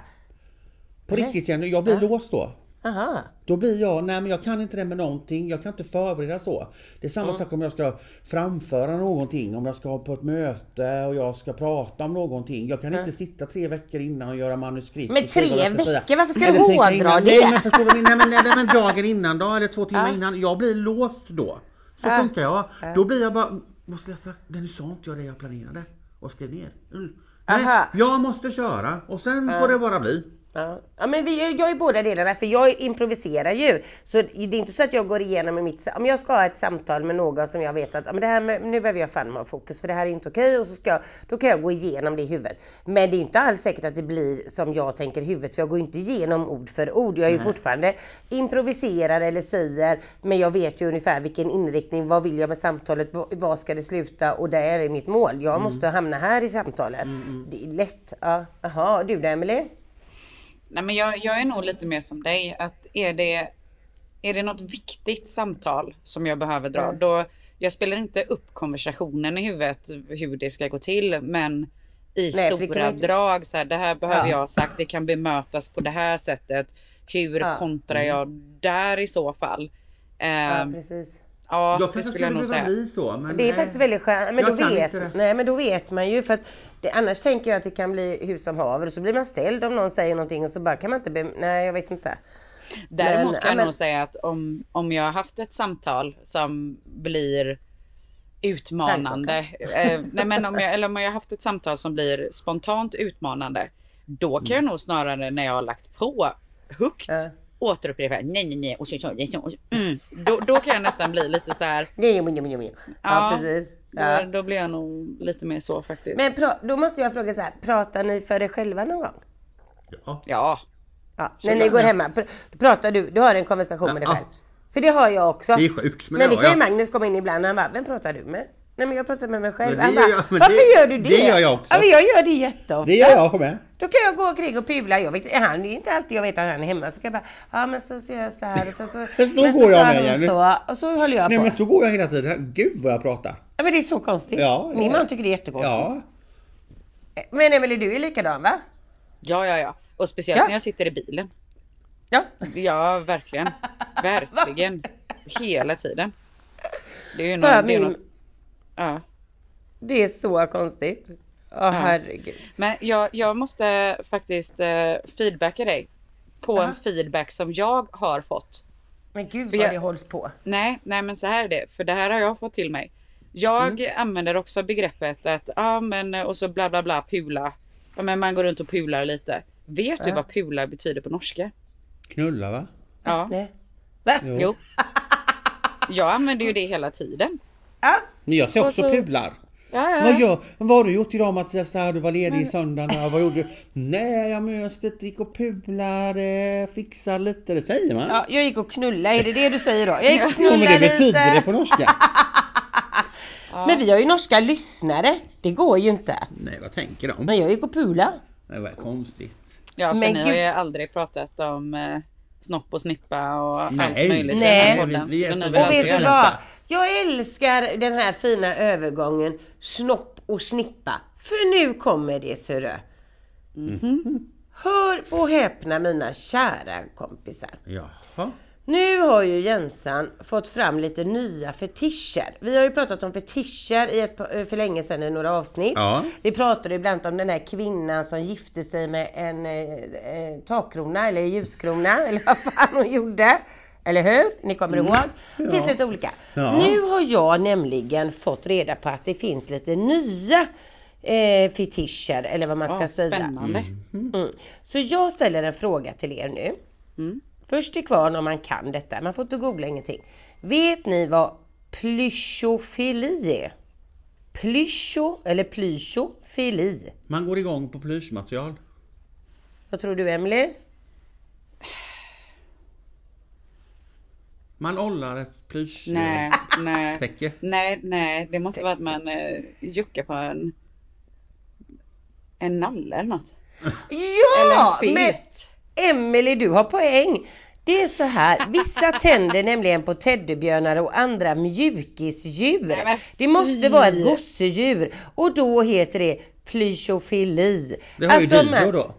På Nej. riktigt Jenny, jag blir Ja. låst då. Aha. Då blir jag, nej men jag kan inte det med någonting, jag kan inte förbereda så. Det är samma Mm. sak om jag ska framföra någonting, om jag ska på ett möte och jag ska prata om någonting. Jag kan Mm. inte sitta tre veckor innan och göra manuskript. Men tre ska säga. veckor? Varför ska du hårdra det? Nej men förstår du, nej men, nej, men dagen innan då, eller två timmar innan. Jag blir låst då. Så Ja. funkar jag. Ja. Då blir jag bara, vad skulle jag? Nej nu sa inte jag det jag planerade och skrev ner. Mm. Nej, jag måste köra och sen Ja. får det bara bli. Ja. ja men vi, jag är båda delarna för jag improviserar ju. Så det är inte så att jag går igenom i mitt, om jag ska ha ett samtal med någon som jag vet att men det här med, nu behöver jag fan ha fokus för det här är inte okej och så ska jag, då kan jag gå igenom det i huvudet. Men det är inte alls säkert att det blir som jag tänker i huvudet för jag går inte igenom ord för ord. Jag är ju fortfarande improviserar eller säger men jag vet ju ungefär vilken inriktning, vad vill jag med samtalet, vad, ska det sluta och där är mitt mål. Jag måste hamna här i samtalet. Det är lätt. Ja. Jaha, du då Emelie? Nej men jag, jag är nog lite mer som dig. Att är det, är det något viktigt samtal som jag behöver dra, Mm. då jag spelar inte upp konversationen i huvudet hur det ska gå till, men i Nej, stora drag, så här, det här behöver Ja. jag ha sagt, det kan bemötas på det här sättet. Hur Ja. kontrar jag där i så fall? Ja, Ehm, precis. Ja, Jag det skulle jag nog säga. bli så. Men Det är nej. faktiskt väldigt skönt. Men, Jag då vet, nej, men då vet man ju för att det, annars tänker jag att det kan bli hur som haver och så blir man ställd om någon säger någonting och så bara kan man inte be, nej jag vet inte. Däremot Men, kan jag ja, men- nog säga att om, om jag har haft ett samtal som blir utmanande. Eh, nej men om jag, eller om jag har haft ett samtal som blir spontant utmanande. Då kan jag nog snarare när jag har lagt på högt Ja. Återupprepa nej nej nej och så, så, så, så, mm. då, då kan jag nästan bli lite så här. Nej, nej, nej, nej. Ja, Ja, precis. Då, Ja. då blir jag nog lite mer så faktiskt. Men då måste jag fråga så här, pratar ni för er själva någon gång? Ja. Ja, Ja, när ni går hemma, pr, pratar du, du har en konversation med dig Ja. själv? För det har jag också. Det är sjukt men, Men det ja, kan ju ja. Magnus komma in ibland och han bara, vem pratar du med? Nej men jag pratar med mig själv. Men det Han gör bara, jag- men varför det- gör du det? det gör jag också. Ja men jag gör det jätteofta. Det gör jag med. Då kan jag gå omkring och pula. Jag vet, han, det är inte alltid jag vet att han är hemma. Så kan jag bara, ja men så ser jag så här och så, så, Så går jag sa med, Jenny. Så, och så håller jag Nej på. men så går jag hela tiden. Gud vad jag pratar. Ja men det är så konstigt. Ja, Min man tycker det är jättekonstigt. Ja. Men Emelie du är likadan va? ja, ja, ja. Och speciellt Ja. när jag sitter i bilen. Ja. Ja, verkligen. Verkligen. Hela tiden. Det är ju min, någon, ja. det är så konstigt. Åh herregud. Men jag, jag måste faktiskt eh, feedbacka dig på Aha. en feedback som jag har fått. Men gud vad jag- det hålls på. Nej, nej men så här är det, för det här har jag fått till mig. Jag Mm. använder också begreppet att, ja men och så bla bla bla pula. Ja men man går runt och pular lite. Vet du Ja. vad pula betyder på norska? Knulla va? Ja, Nej. Va? Jo. jo. Jag använder ju det hela tiden. Ja. Men jag ser också så- pular. Ja, ja. Vad, gör, vad har du gjort idag Mattias? Du var ledig i söndagen. Vad gjorde du? Nej jag möstet gick och pulade, fixade lite. Det säger man. ja, jag gick och knulla. Är det det du säger då? Jag gick och Ja, knulla men det betyder lite. det på norska. Ja. Men vi har ju norska lyssnare. Det går ju inte. Nej vad tänker de? Men jag gick och pula. Det var konstigt. Ja, för Men ni har ju aldrig pratat om eh, snopp och snippa och allt Nej. möjligt i Nej. den här podden. Vi- vi är Och väl vet du vad? Jag älskar den här fina övergången snopp och snippa. För nu kommer det sörö. Mhm. Hör och häpna mina kära kompisar. Jaha. Nu har ju Jensan fått fram lite nya fetischer. Vi har ju pratat om fetischer i ett, för länge sedan i några avsnitt. Ja. Vi pratade ibland om den här kvinnan som gifte sig med en eh, eh, takkrona eller ljuskrona eller vad fan hon gjorde. Eller hur? Ni kommer ihåg? Det finns Mm. Lite olika. Ja. Nu har jag nämligen fått reda på att det finns lite nya eh, fetischer eller vad man ska Ja, säga. spännande. Mhm. Mm. Så jag ställer en fråga till er nu. Mm. Först till kvarn om man kan detta, man får inte googla ingenting. Vet ni vad plyschofili är? Plyscho eller plyschofili? Man går igång på plyschmaterial. Vad tror du Emily? Man ollar ett plyschtäcke. Nej, nej. Nej, nej, det måste vara att man eh, juckar på en en nalle eller något. eller Ja! en Men filt. Emily du har poäng. Det är så här, vissa tänder nämligen på teddybjörnar och andra mjukisdjur. Det måste vara ett gosedjur och då heter det plyschofili. Det har ju Alltså, man- Dido då.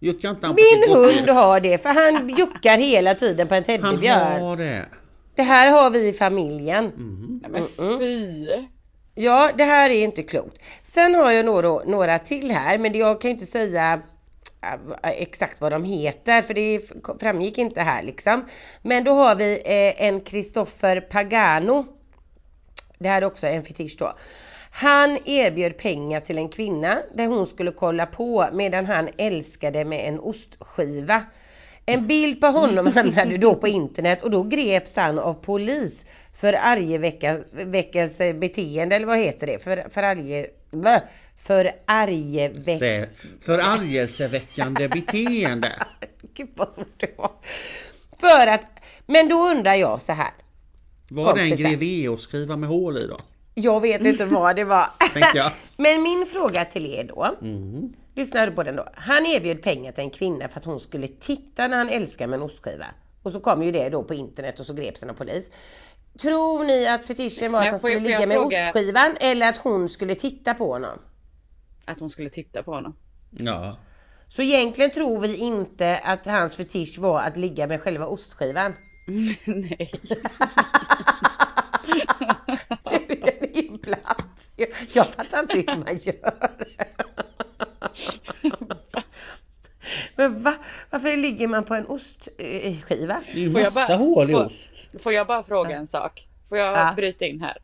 Juckar inte han Min hund har det för han juckar hela tiden på en Han teddybjörn. har det. Det här har vi i familjen. Mhm. Nej, men Mm, fy. Ja, det här är inte klokt. Sen har jag några, några till här, men jag kan inte säga äh, exakt vad de heter för det framgick inte här liksom. Men då har vi eh, en Christopher Pagano. Det här är också en fetisch då. Han erbjöd pengar till en kvinna där hon skulle kolla på medan han älskade med en ostskiva. En bild på honom hamnade då på internet och då greps han av polis för argeväckelsebeteende eller vad heter det? För, för arge... För argeväck... Förargelseväckande beteende. Gud vad svårt det var. För att... Men då undrar jag så här. Var det en Kompisar. Greveo-skriva med hål i då? Jag vet inte vad det var. Men min fråga till er då. Mm. Lyssna på den då. Han erbjöd pengar till en kvinna för att hon skulle titta när han älskar med en ostskiva. Och så kom ju det då på internet och så greps han av polis. Tror ni att fetischen var Men att han skulle jag ligga med fråga- ostskivan eller att hon skulle titta på honom? Att hon skulle titta på honom. Ja. Så egentligen tror vi inte att hans fetisch var att ligga med själva ostskivan. Nej. Den är ju platt. Jag, jag fattar inte hur man gör. Men va? Varför ligger man på en ostskiva? Det är ju Får jag massa bara- hål i får- ost. Får jag bara fråga en sak? Får jag Ja. bryta in här?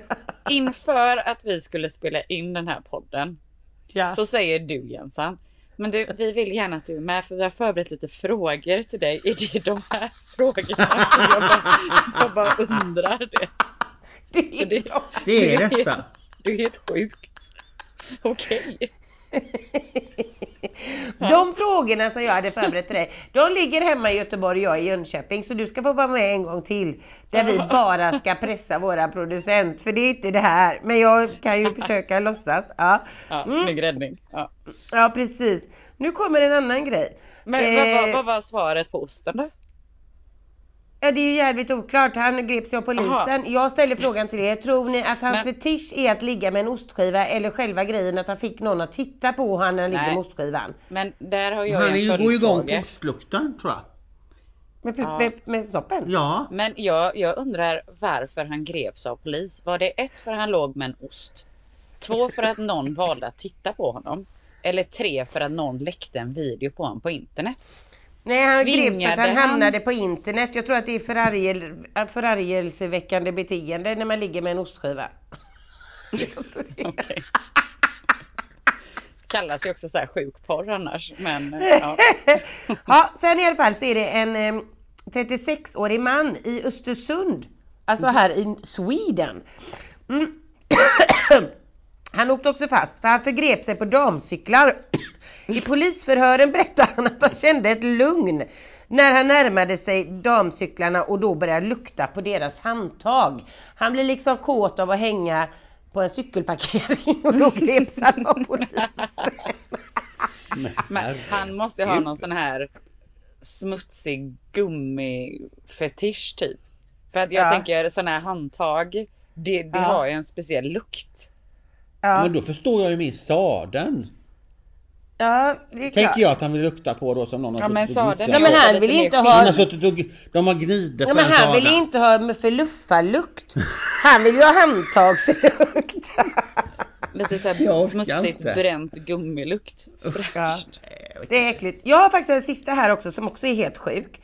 Inför att vi skulle spela in den här podden Ja. så säger du Jensan. Men du, vi vill gärna att du är med för vi har förberett lite frågor till dig. Är det de här frågorna? Jag bara, jag bara undrar det. Det är det- bra. Det är Du detta. Du är helt sjukt. Okej. De frågorna som jag hade förberett till dig, de ligger hemma i Göteborg och jag i Jönköping. Så du ska få vara med en gång till. Där vi bara ska pressa våra producent. För det är inte det här. Men jag kan ju försöka låtsas. Ja, Ja, Mm. snygg räddning. Ja. ja precis. Nu kommer en annan grej. Men vad, Eh, vad var svaret på osten då? Ja det är ju jävligt oklart. Han greps ju av polisen. Aha. Jag ställer frågan till er. Tror ni att hans Men- fetisch är att ligga med en ostskiva eller själva grejen att han fick någon att titta på han när han ligger med ostskivan? Men där har jag Han är en ju, går ju igång på ostlukten tror jag. Med, Ja. med, med snoppen? Ja. Men jag, jag undrar varför han greps av polis. Var det ett för att han låg med en ost? Två för att någon valde att titta på honom? Eller tre för att någon läckte en video på honom på internet? Nej han greps för att han han- hamnade på internet. Jag tror att det är förargel, förargelseväckande beteende när man ligger med en ostskiva. Kallas ju också så här sjuk porr annars. Men ja. ja, sen i alla fall så är det en eh, 36-årig man i Östersund. Alltså här i Sweden. Mm. Han åkte också fast för han förgrep sig på damcyklar. I polisförhören berättar han att han kände ett lugn när han närmade sig damcyklarna och då började lukta på deras handtag. Han blir liksom kåt av att hänga på en cykelparkering och då greps han av polisen. Han måste ha någon sån här smutsig gummifetisch typ. För att jag Ja. tänker sådana här handtag. Det, det Ja. har ju en speciell lukt. Ja, Men då förstår jag ju min sadeln. Ja det är klart. Tänker jag att han vill lukta på då som någon har Ja, men suttit och sadeln Nej men han vill inte ha har suttit och de har gnidit Ja, på men en han vill inte ha med förluffarlukt. Han vill ju ha handtagslukt. Lite så Jag här orkar smutsigt inte. bränt gummilukt. Ja. Fräscht. Det är äckligt. Jag har faktiskt en sista här också som också är helt sjuk.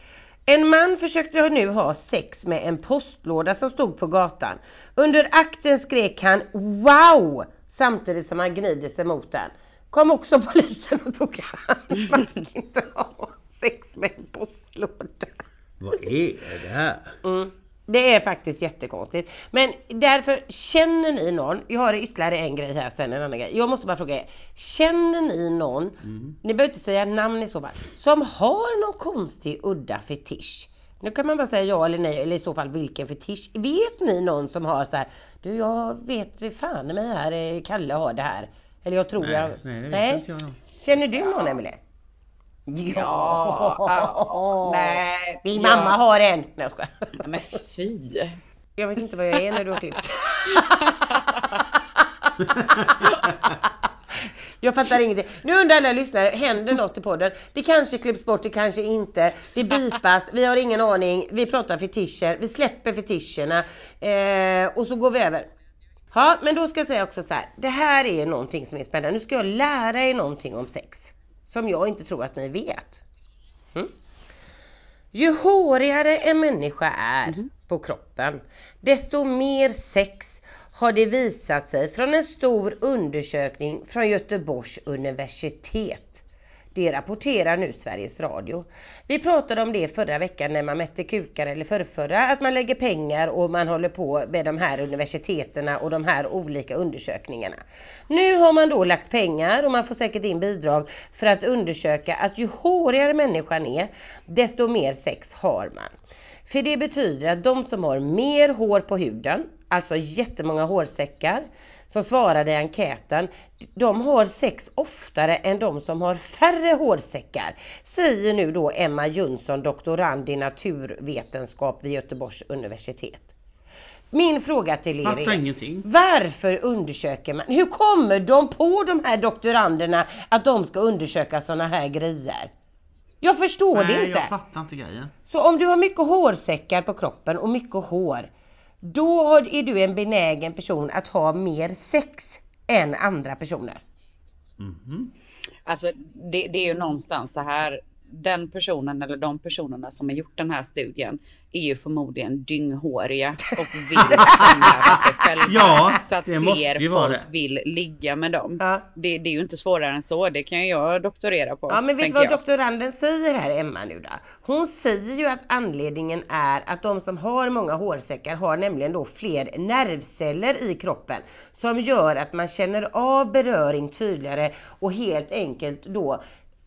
En man försökte nu ha sex med en postlåda som stod på gatan. Under akten skrek han wow samtidigt som han gnider sig mot den. Kom också polisen och tog hand. Man fick inte ha sex med en postlåda. Vad är det här? Mm. Det är faktiskt jättekonstigt. Men därför, känner ni någon, jag har ytterligare en grej här sen, en annan grej. Jag måste bara fråga er. Känner ni någon, ni behöver inte säga namn i så fall, som har någon konstig udda fetisch? Nu kan man bara säga ja eller nej eller i så fall vilken fetisch. Vet ni någon som har så här, du jag vet fan mig här, eh, Kalle har det här. Eller jag tror Nej, jag... nej, det vet inte jag. Känner du någon Emelie? Ja, ja, nej, Min ja. mamma har en. Nej jag skojar. Ja, Men fy. Jag vet inte vad jag är när du har klippt. Jag fattar ingenting. Nu undrar alla lyssnare, händer något i podden? Det kanske klipps bort, det kanske inte. Det bipas, vi har ingen aning. Vi pratar fetischer, vi släpper fetischerna eh, och så går vi över. Ja, men då ska jag säga också så här. Det här är någonting som är spännande. Nu ska jag lära er någonting om sex. Som jag inte tror att ni vet. Mm? Ju hårigare en människa är på kroppen, desto mer sex har det visat sig från en stor undersökning från Göteborgs universitet. Det rapporterar nu Sveriges Radio. Vi pratade om det förra veckan när man mätte kukar eller förrförra, att man lägger pengar och man håller på med de här universiteterna och de här olika undersökningarna. Nu har man då lagt pengar och man får säkert in bidrag för att undersöka att ju hårigare människan är, desto mer sex har man. För det betyder att de som har mer hår på huden, alltså jättemånga hårsäckar, som svarade i enkäten, de har sex oftare än de som har färre hårsäckar, säger nu då Emma Jönsson, doktorand i naturvetenskap vid Göteborgs universitet. Min fråga till er är, varför undersöker man? Hur kommer de på de här doktoranderna att de ska undersöka sådana här grejer? Jag förstår det Nej, inte. jag fattar inte grejen. Så om du har mycket hårsäckar på kroppen och mycket hår, då är du en benägen person att ha mer sex än andra personer. Mhm. Alltså det, det är ju någonstans så här. Den personen eller de personerna som har gjort den här studien är ju förmodligen dynghåriga och vill framhäva sig själva. Ja, så att fler folk vill ligga med dem. Ja. Det, det är ju inte svårare än så. Det kan ju jag doktorera på. Ja men vet du vad jag. doktoranden säger här Emma nu då? Hon säger ju att anledningen är att de som har många hårsäckar har nämligen då fler nervceller i kroppen som gör att man känner av beröring tydligare och helt enkelt då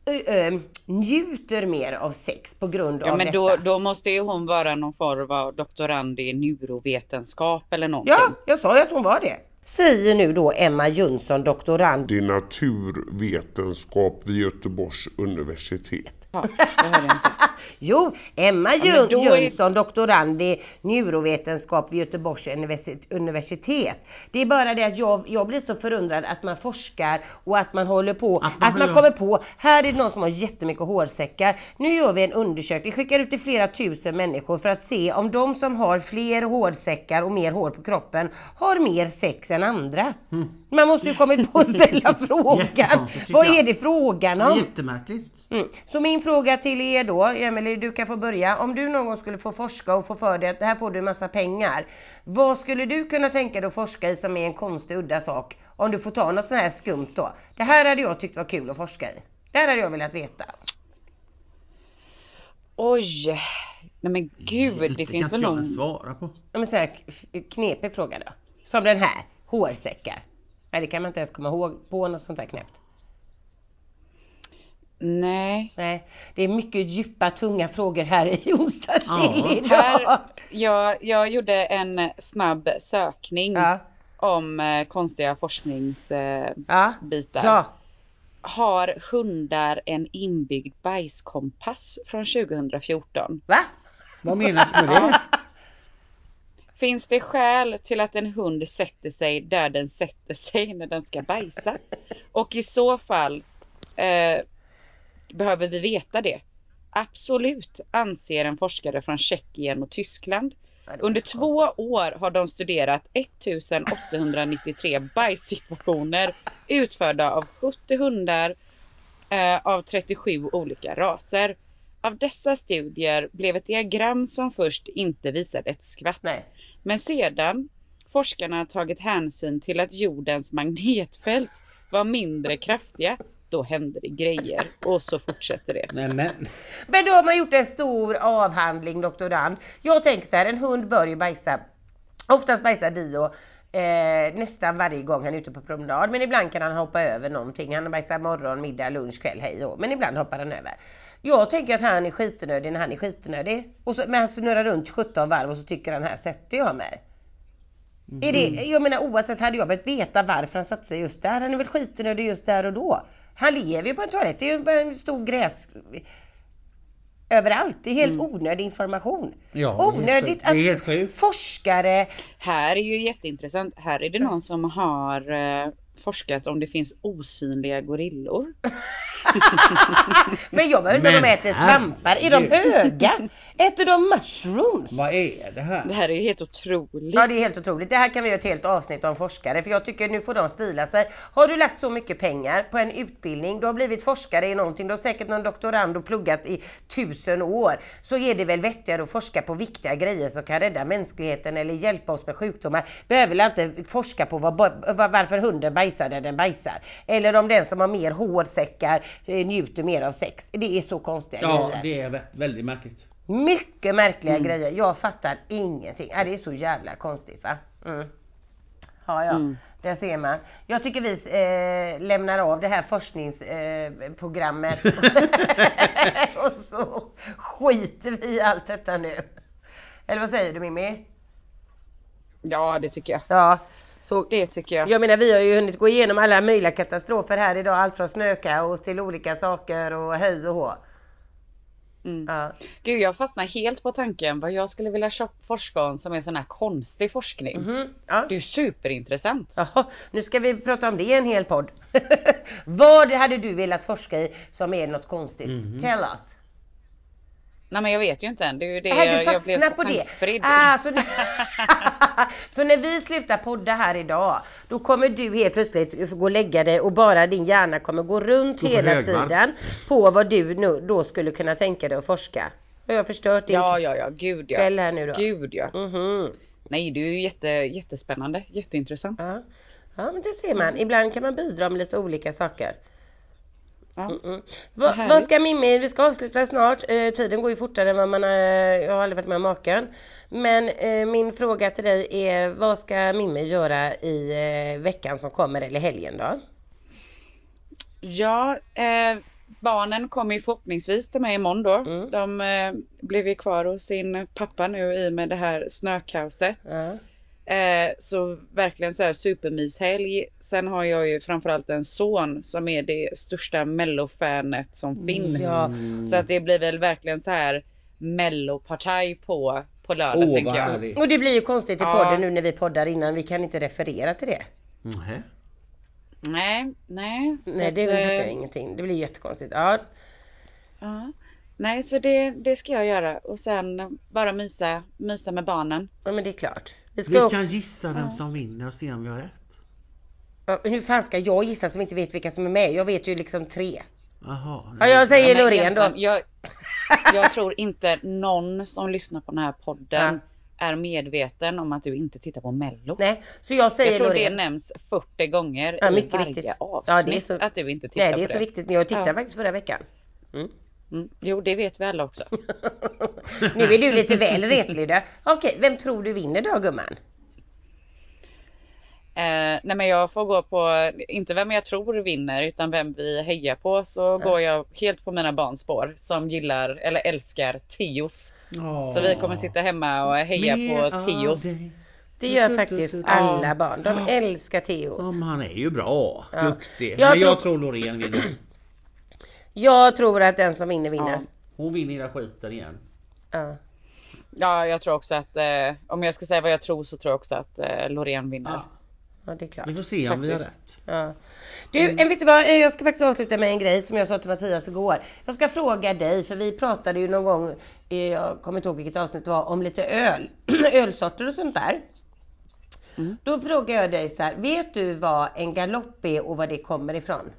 ö, ö, njuter mer av sex på grund Ja av men detta. då, då måste ju hon vara någon form av doktorand i neurovetenskap eller någonting. Ja, jag sa ju att hon var det. Säger nu då Emma Jönsson, doktorand. i naturvetenskap vid Göteborgs universitet. Ja, det hörde jag inte. Jo, Emma Jön- då är- Jönsson, doktorand i neurovetenskap vid Göteborgs universi- universitet. Det är bara det att jag, jag blir så förundrad att man forskar och att man håller på, Att man att man kommer på, här är det någon som har jättemycket hårsäckar. Nu gör vi en undersökning, skickar ut till flera tusen människor för att se om de som har fler hårsäckar och mer hår på kroppen har mer sex än andra. Man måste ju kommit på att ställa frågan. Vad jag. är det frågan om? jättemärkligt. Mm. Så min fråga till er då, Emelie du kan få börja. Om du någon gång skulle få forska och få för dig att det här får du en massa pengar. Vad skulle du kunna tänka dig att forska i som är en konstig udda sak? Om du får ta något sånt här skumt då. Det här hade jag tyckt var kul att forska i. Det här hade jag velat veta. Oj! Nej men gud, det, kan finns inte väl jag någon... ens svara på. Ja, men så här knepig fråga då. Som den här, hårsäckar. Nej det kan man inte ens komma ihåg på något sånt här knäppt. Nej. Nej, det är mycket djupa tunga frågor här i onsdagskill Ja, idag. Här, jag, jag gjorde en snabb sökning Ja, om eh, konstiga forskningsbitar. ja, ja. Har hundar en inbyggd bajskompass från 2014? Va? Vad menas med det? Finns det skäl till att en hund sätter sig där den sätter sig när den ska bajsa? Och i så fall eh, behöver vi veta det. Absolut, anser en forskare från Tjeckien och Tyskland. Under två år har de studerat 1893 bajssituationer utförda av 70 hundar eh, av 37 olika raser. Av dessa studier blev ett diagram som först inte visade ett skvatt. Nej. Men sedan forskarna tagit hänsyn till att jordens magnetfält var mindre kraftiga, då händer det grejer. Och så fortsätter det. Nej men. Men då har man gjort en stor avhandling doktorand. Jag tänker så här, en hund bör ju bajsa. Oftast bajsar Dio eh, nästan varje gång han är ute på promenad. Men ibland kan han hoppa över någonting. Han bajsar morgon, middag, lunch, kväll, hej och Men ibland hoppar han över. Jag tänker att han är skitnödig när han är skitnödig. Och så, men han snurrar runt 17 varv och så tycker han här sätter jag mig. Är det, jag menar oavsett hade jag behövt veta varför han satte sig just där. Han är väl skitnödig just där och då. Han lever ju på en toalett. Det är ju en stor gräs överallt. Det är helt onödig information. Ja, Onödigt att forskare Här är ju jätteintressant. Här är det någon som har eh, forskat om det finns osynliga gorillor. Men jag undrar om de äter svampar. Är de höga? Äter de mushrooms? Vad är det här? Det här är ju helt otroligt. Ja det är helt otroligt. Det här kan vi göra ett helt avsnitt om forskare för jag tycker nu får de stila sig. Har du lagt så mycket pengar på en utbildning, du har blivit forskare i någonting, du har säkert någon doktorand och pluggat i tusen år. Så är det väl vettigare att forska på viktiga grejer som kan rädda mänskligheten eller hjälpa oss med sjukdomar. Behöver väl inte forska på vad, vad, varför hunden bajsar när den bajsar. Eller om den som har mer hårsäckar eh, njuter mer av sex. Det är så konstiga Ja, grejer. det är vä- väldigt märkligt. Mycket märkliga Mm. grejer. Jag fattar ingenting. Ja, det är så jävla konstigt va? Mm. Ja, ja. Mm. Där ser man. Jag tycker vi eh, lämnar av det här forskningsprogrammet eh, och så skiter vi i allt detta nu. Eller vad säger du Mimmi? Ja, det tycker jag. Ja. Så, Det tycker jag. jag menar vi har ju hunnit gå igenom alla möjliga katastrofer här idag. Allt från snökaos till olika saker och hej och hå. Mm. Ja. Gud, jag fastnar helt på tanken vad jag skulle vilja forska om som är sån här konstig forskning. Mhm. ja. Det är ju superintressant. Jaha, nu ska vi prata om det i en hel podd. Vad hade du velat forska i som är något konstigt? Tell us. Nej men jag vet ju inte än. Det är ju det du jag, jag blev så tankspridd. Ah, så, så när vi slutar podda här idag, då kommer du helt plötsligt gå och lägga dig och bara din hjärna kommer gå runt Gå hela högvarv. tiden på vad du nu, då skulle kunna tänka dig att forska. Har jag förstört din Ja, ja, ja, gud ja. kväll här nu då? Gud ja. Mhm. Nej, det är ju jätte, jättespännande, jätteintressant. Ja. ja, men det ser man. Ibland kan man bidra med lite olika saker. Ja. Mm. Va, härligt. vad ska Mimmi, vi ska avsluta snart. Eh, tiden går ju fortare än vad man, eh, jag har aldrig varit med om maken. Men eh, min fråga till dig är, vad ska Mimmi göra i eh, veckan som kommer eller helgen då? Ja, eh, barnen kommer ju förhoppningsvis till mig imorgon då. Mm. De eh, blev ju kvar hos sin pappa nu i med det här snökaoset. Ja. Eh, så verkligen så här supermyshelg. Sen har jag ju framförallt en son som är det största mellofanet som finns. Ja. Så att det blir väl verkligen så här mellopartaj på, på lördag Åh, tänker jag. härligt. Och det blir ju konstigt i Ja. podden nu när vi poddar innan, vi kan inte referera till det. Nähä. Nej, nej. så Nej det eh, fattar jag ingenting, det blir jättekonstigt. Ja, Ja. Nej, så det, det ska jag göra och sen bara mysa, mysa med barnen. ja men det är klart. Vi ska Vi också- kan gissa vem som vinner och se om vi har rätt. Ja, Hur fan ska jag gissa som inte vet vilka som är med? Jag vet ju liksom tre. Jaha. Ja, jag säger men Loreen då. Jag, jag tror inte någon som lyssnar på den här podden är medveten om att du inte tittar på mello. Nej, så jag säger jag tror det Loreen. nämns 40 gånger Ja, i mycket varje viktigt. avsnitt Ja, det är så- att du inte tittar Nej det är på så det. viktigt, men jag tittade Ja. faktiskt förra veckan. Mm. Jo, det vet vi alla också. nu är du lite väl retlig då. Okej, vem tror du vinner då gumman? Eh, nej men jag får gå på, inte vem jag tror vinner utan vem vi hejar på så går jag helt på mina barns spår som gillar eller älskar Tios. Så vi kommer sitta hemma och heja på Tios. Det gör faktiskt alla barn. De älskar Theos. Ja, han är ju bra. Duktig. Jag men jag tror- tror Loreen vinner. Jag tror att den som vinner vinner. Ja. Hon vinner hela skiten igen. Ja. Ja, jag tror också att eh, om jag ska säga vad jag tror så tror jag också att eh, Loreen vinner. Ja. ja, det är klart. Vi får se om vi har Faktiskt. rätt. Ja. Du, en, vet du vad? Eh, Jag ska faktiskt avsluta med en grej som jag sa till Mattias igår. Jag ska fråga dig, för vi pratade ju någon gång, eh, jag kommer inte ihåg vilket avsnitt det var, om lite öl. Ölsorter och sånt där. Mm. Då frågar jag dig så här, vet du vad en galopp är och var det kommer ifrån?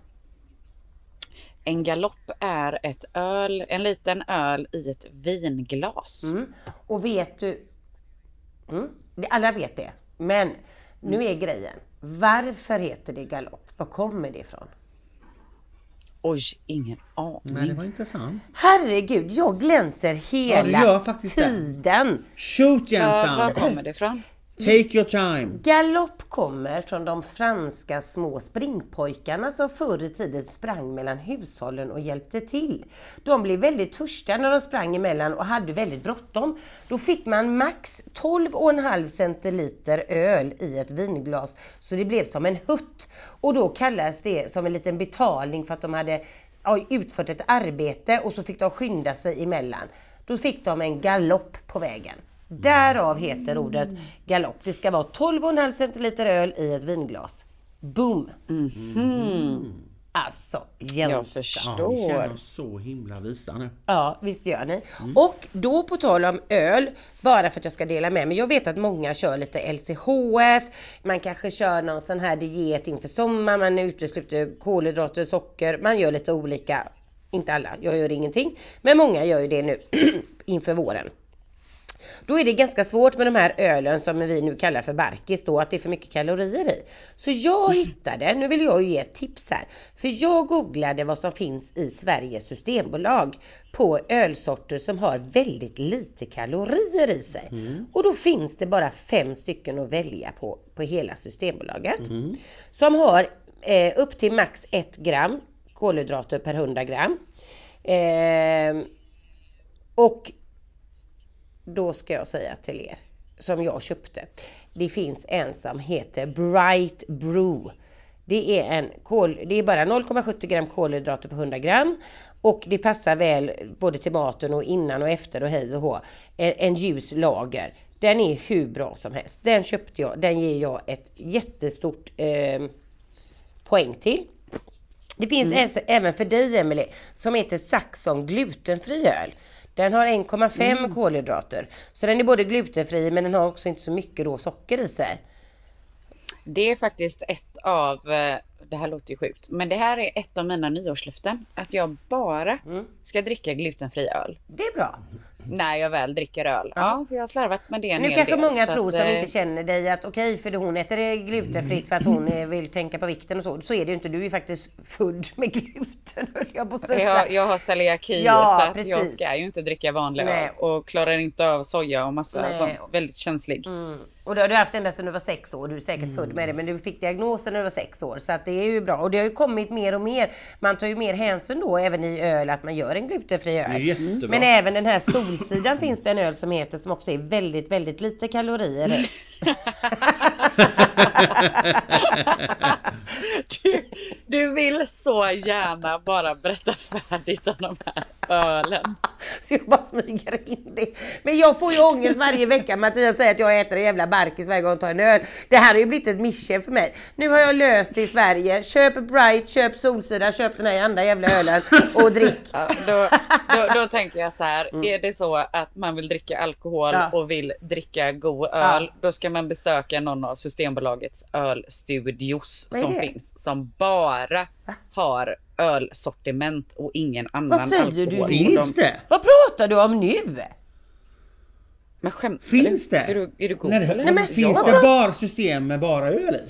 En galopp är ett öl, en liten öl i ett vinglas. Mm. Och vet du, mm, alla vet det, men nu är grejen, varför heter det galopp? Var kommer det ifrån? Oj, ingen aning. Men det var intressant. Herregud, jag glänser Ja, hela gör faktiskt det. tiden. Shoot Ja, Jensan! var kommer det ifrån? Take your time! Galopp kommer från de franska små springpojkarna som förr i tiden sprang mellan hushållen och hjälpte till. De blev väldigt törstiga när de sprang emellan och hade väldigt bråttom. Då fick man max 12,5 centiliter öl i ett vinglas så det blev som en hutt. Och då kallas det som en liten betalning för att de hade utfört ett arbete och så fick de skynda sig emellan. Då fick de en galopp på vägen. Därav heter ordet galopp. Det ska vara 12,5 centiliter öl i ett vinglas. Boom! Mhm. Alltså Jag Jensa. Ja, vi förstår. känner oss så himla visa nu. Ja, visst gör ni. Och då på tal om öl, bara för att jag ska dela med mig. Jag vet att många kör lite LCHF, man kanske kör någon sån här diet inför sommaren, man utesluter kolhydrater, socker, man gör lite olika. Inte alla, jag gör ingenting. Men många gör ju det nu inför våren. Då är det ganska svårt med de här ölen som vi nu kallar för barkis då, att det är för mycket kalorier i. Så jag hittade, nu vill jag ju ge ett tips här, för jag googlade vad som finns i Sveriges systembolag på ölsorter som har väldigt lite kalorier i sig. Och då finns det bara fem stycken att välja på, på hela Systembolaget. Som har eh, upp till max 1 gram kolhydrater per 100 gram. Eh, och då ska jag säga till er som jag köpte. Det finns en som heter Bright Brew. Det är, en kol, det är bara 0,70 gram kolhydrater på 100 gram och det passar väl både till maten och innan och efter och hej och hå. En, en ljus lager. Den är hur bra som helst. Den köpte jag. Den ger jag ett jättestort eh, poäng till. Det finns äs- även för dig Emelie som heter Saxon glutenfri öl. Den har 1,5 kolhydrater. Så den är både glutenfri men den har också inte så mycket då socker i sig. Det är faktiskt ett av, eh, det här låter ju sjukt, men det här är ett av mina nyårslöften. Att jag bara Mm. ska dricka glutenfri öl. Det är bra. När jag väl dricker öl. Ja. Ja, för jag har slarvat med det en Nu hel kanske del, många tror att, som eh, inte känner dig att okej för det hon äter det glutenfritt för att hon eh, vill tänka på vikten och så. Så är det ju inte. Du är ju faktiskt född med gluten jag på. Jag, jag har celiaki Ja, så att jag ska ju inte dricka vanlig öl och klarar inte av soja och massa Nej. sånt. Väldigt känslig. Mm. Och det har du haft ända sedan du var sex år. Du är säkert född med det. Men du fick diagnosen när du var sex år. Så att det är ju bra. Och det har ju kommit mer och mer. Man tar ju mer hänsyn då även i öl att man gör en glutenfri Det är öl. jättebra. Men även den här Solsidan finns det en öl som heter som också är väldigt, väldigt lite kalorier. Du, du vill så gärna bara berätta färdigt om de här ölen. Så jag bara smyger in det. Men jag får ju ångest varje vecka. Mattias säger att jag äter en jävla barkis varje gång jag tar en öl. Det här har ju blivit ett mission för mig. Nu har jag löst det i Sverige. Köp Bright, köp Solsida, köp den här andra jävla ölen och drick. Ja, då, då, då tänker jag så här, är det så att man vill dricka alkohol. Ja. och vill dricka god öl, Ja. då ska man besöka någon av Systembolagets ölstudios Vad som det? finns, som bara har ölsortiment och ingen annan säger alkohol. du? Finns de- det? Vad pratar du om nu? Men skämtar Finns du? det? Är du, är du god Nej, det- eller? men finns jag- det bara system med bara öl i?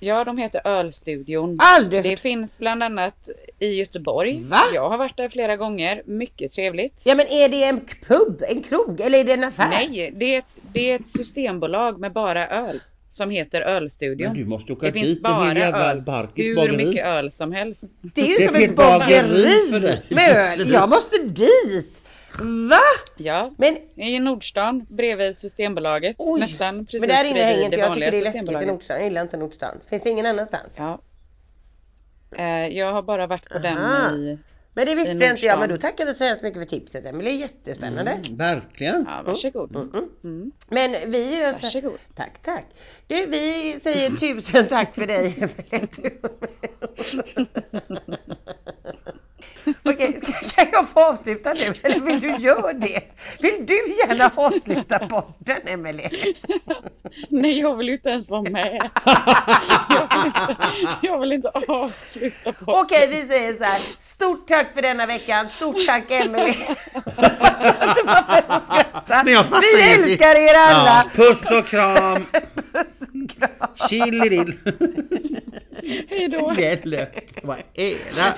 Ja, de heter Ölstudion. Aldrig Det finns bland annat i Göteborg. Va? Jag har varit där flera gånger. Mycket trevligt. Ja men är det en pub, en krog eller är det en affär? Nej, det är, ett, det är ett systembolag med bara öl. Som heter Ölstudion. Men du måste åka det finns dit, det är bara öl. barkigt Hur bageri. mycket öl som helst. Det är ju som till ett bageri med öl. Jag måste dit! Va? Ja, Men, i Nordstan bredvid Systembolaget. Oj. Nästan precis men där inne hänger inte det jag. tycker det är läskigt i. Nordstan. Jag gillar inte Nordstan. Finns det ingen annanstans? Ja. Eh, jag har bara varit på Aha. den i... Men det visste inte jag. Men då tackar vi så hemskt mycket för tipset Emelie. Jättespännande. Mm, verkligen. Ja, varsågod. Mm, mm. Mm. Men vi gör så Varsågod. Tack, tack. Du, vi säger tusen tack för dig Emelie. Okej, kan jag få avsluta nu eller vill du göra det? Vill du gärna avsluta podden Emelie? Nej, jag vill inte ens vara med. jag, vill inte, jag vill inte avsluta på Okej, vi säger så här. Stort tack för denna veckan. Stort tack Emelie. Vi ingenting. älskar er alla. Ja, puss och kram. Puss och kram. Chillirill. Hej då. Hjälp. Vad är det?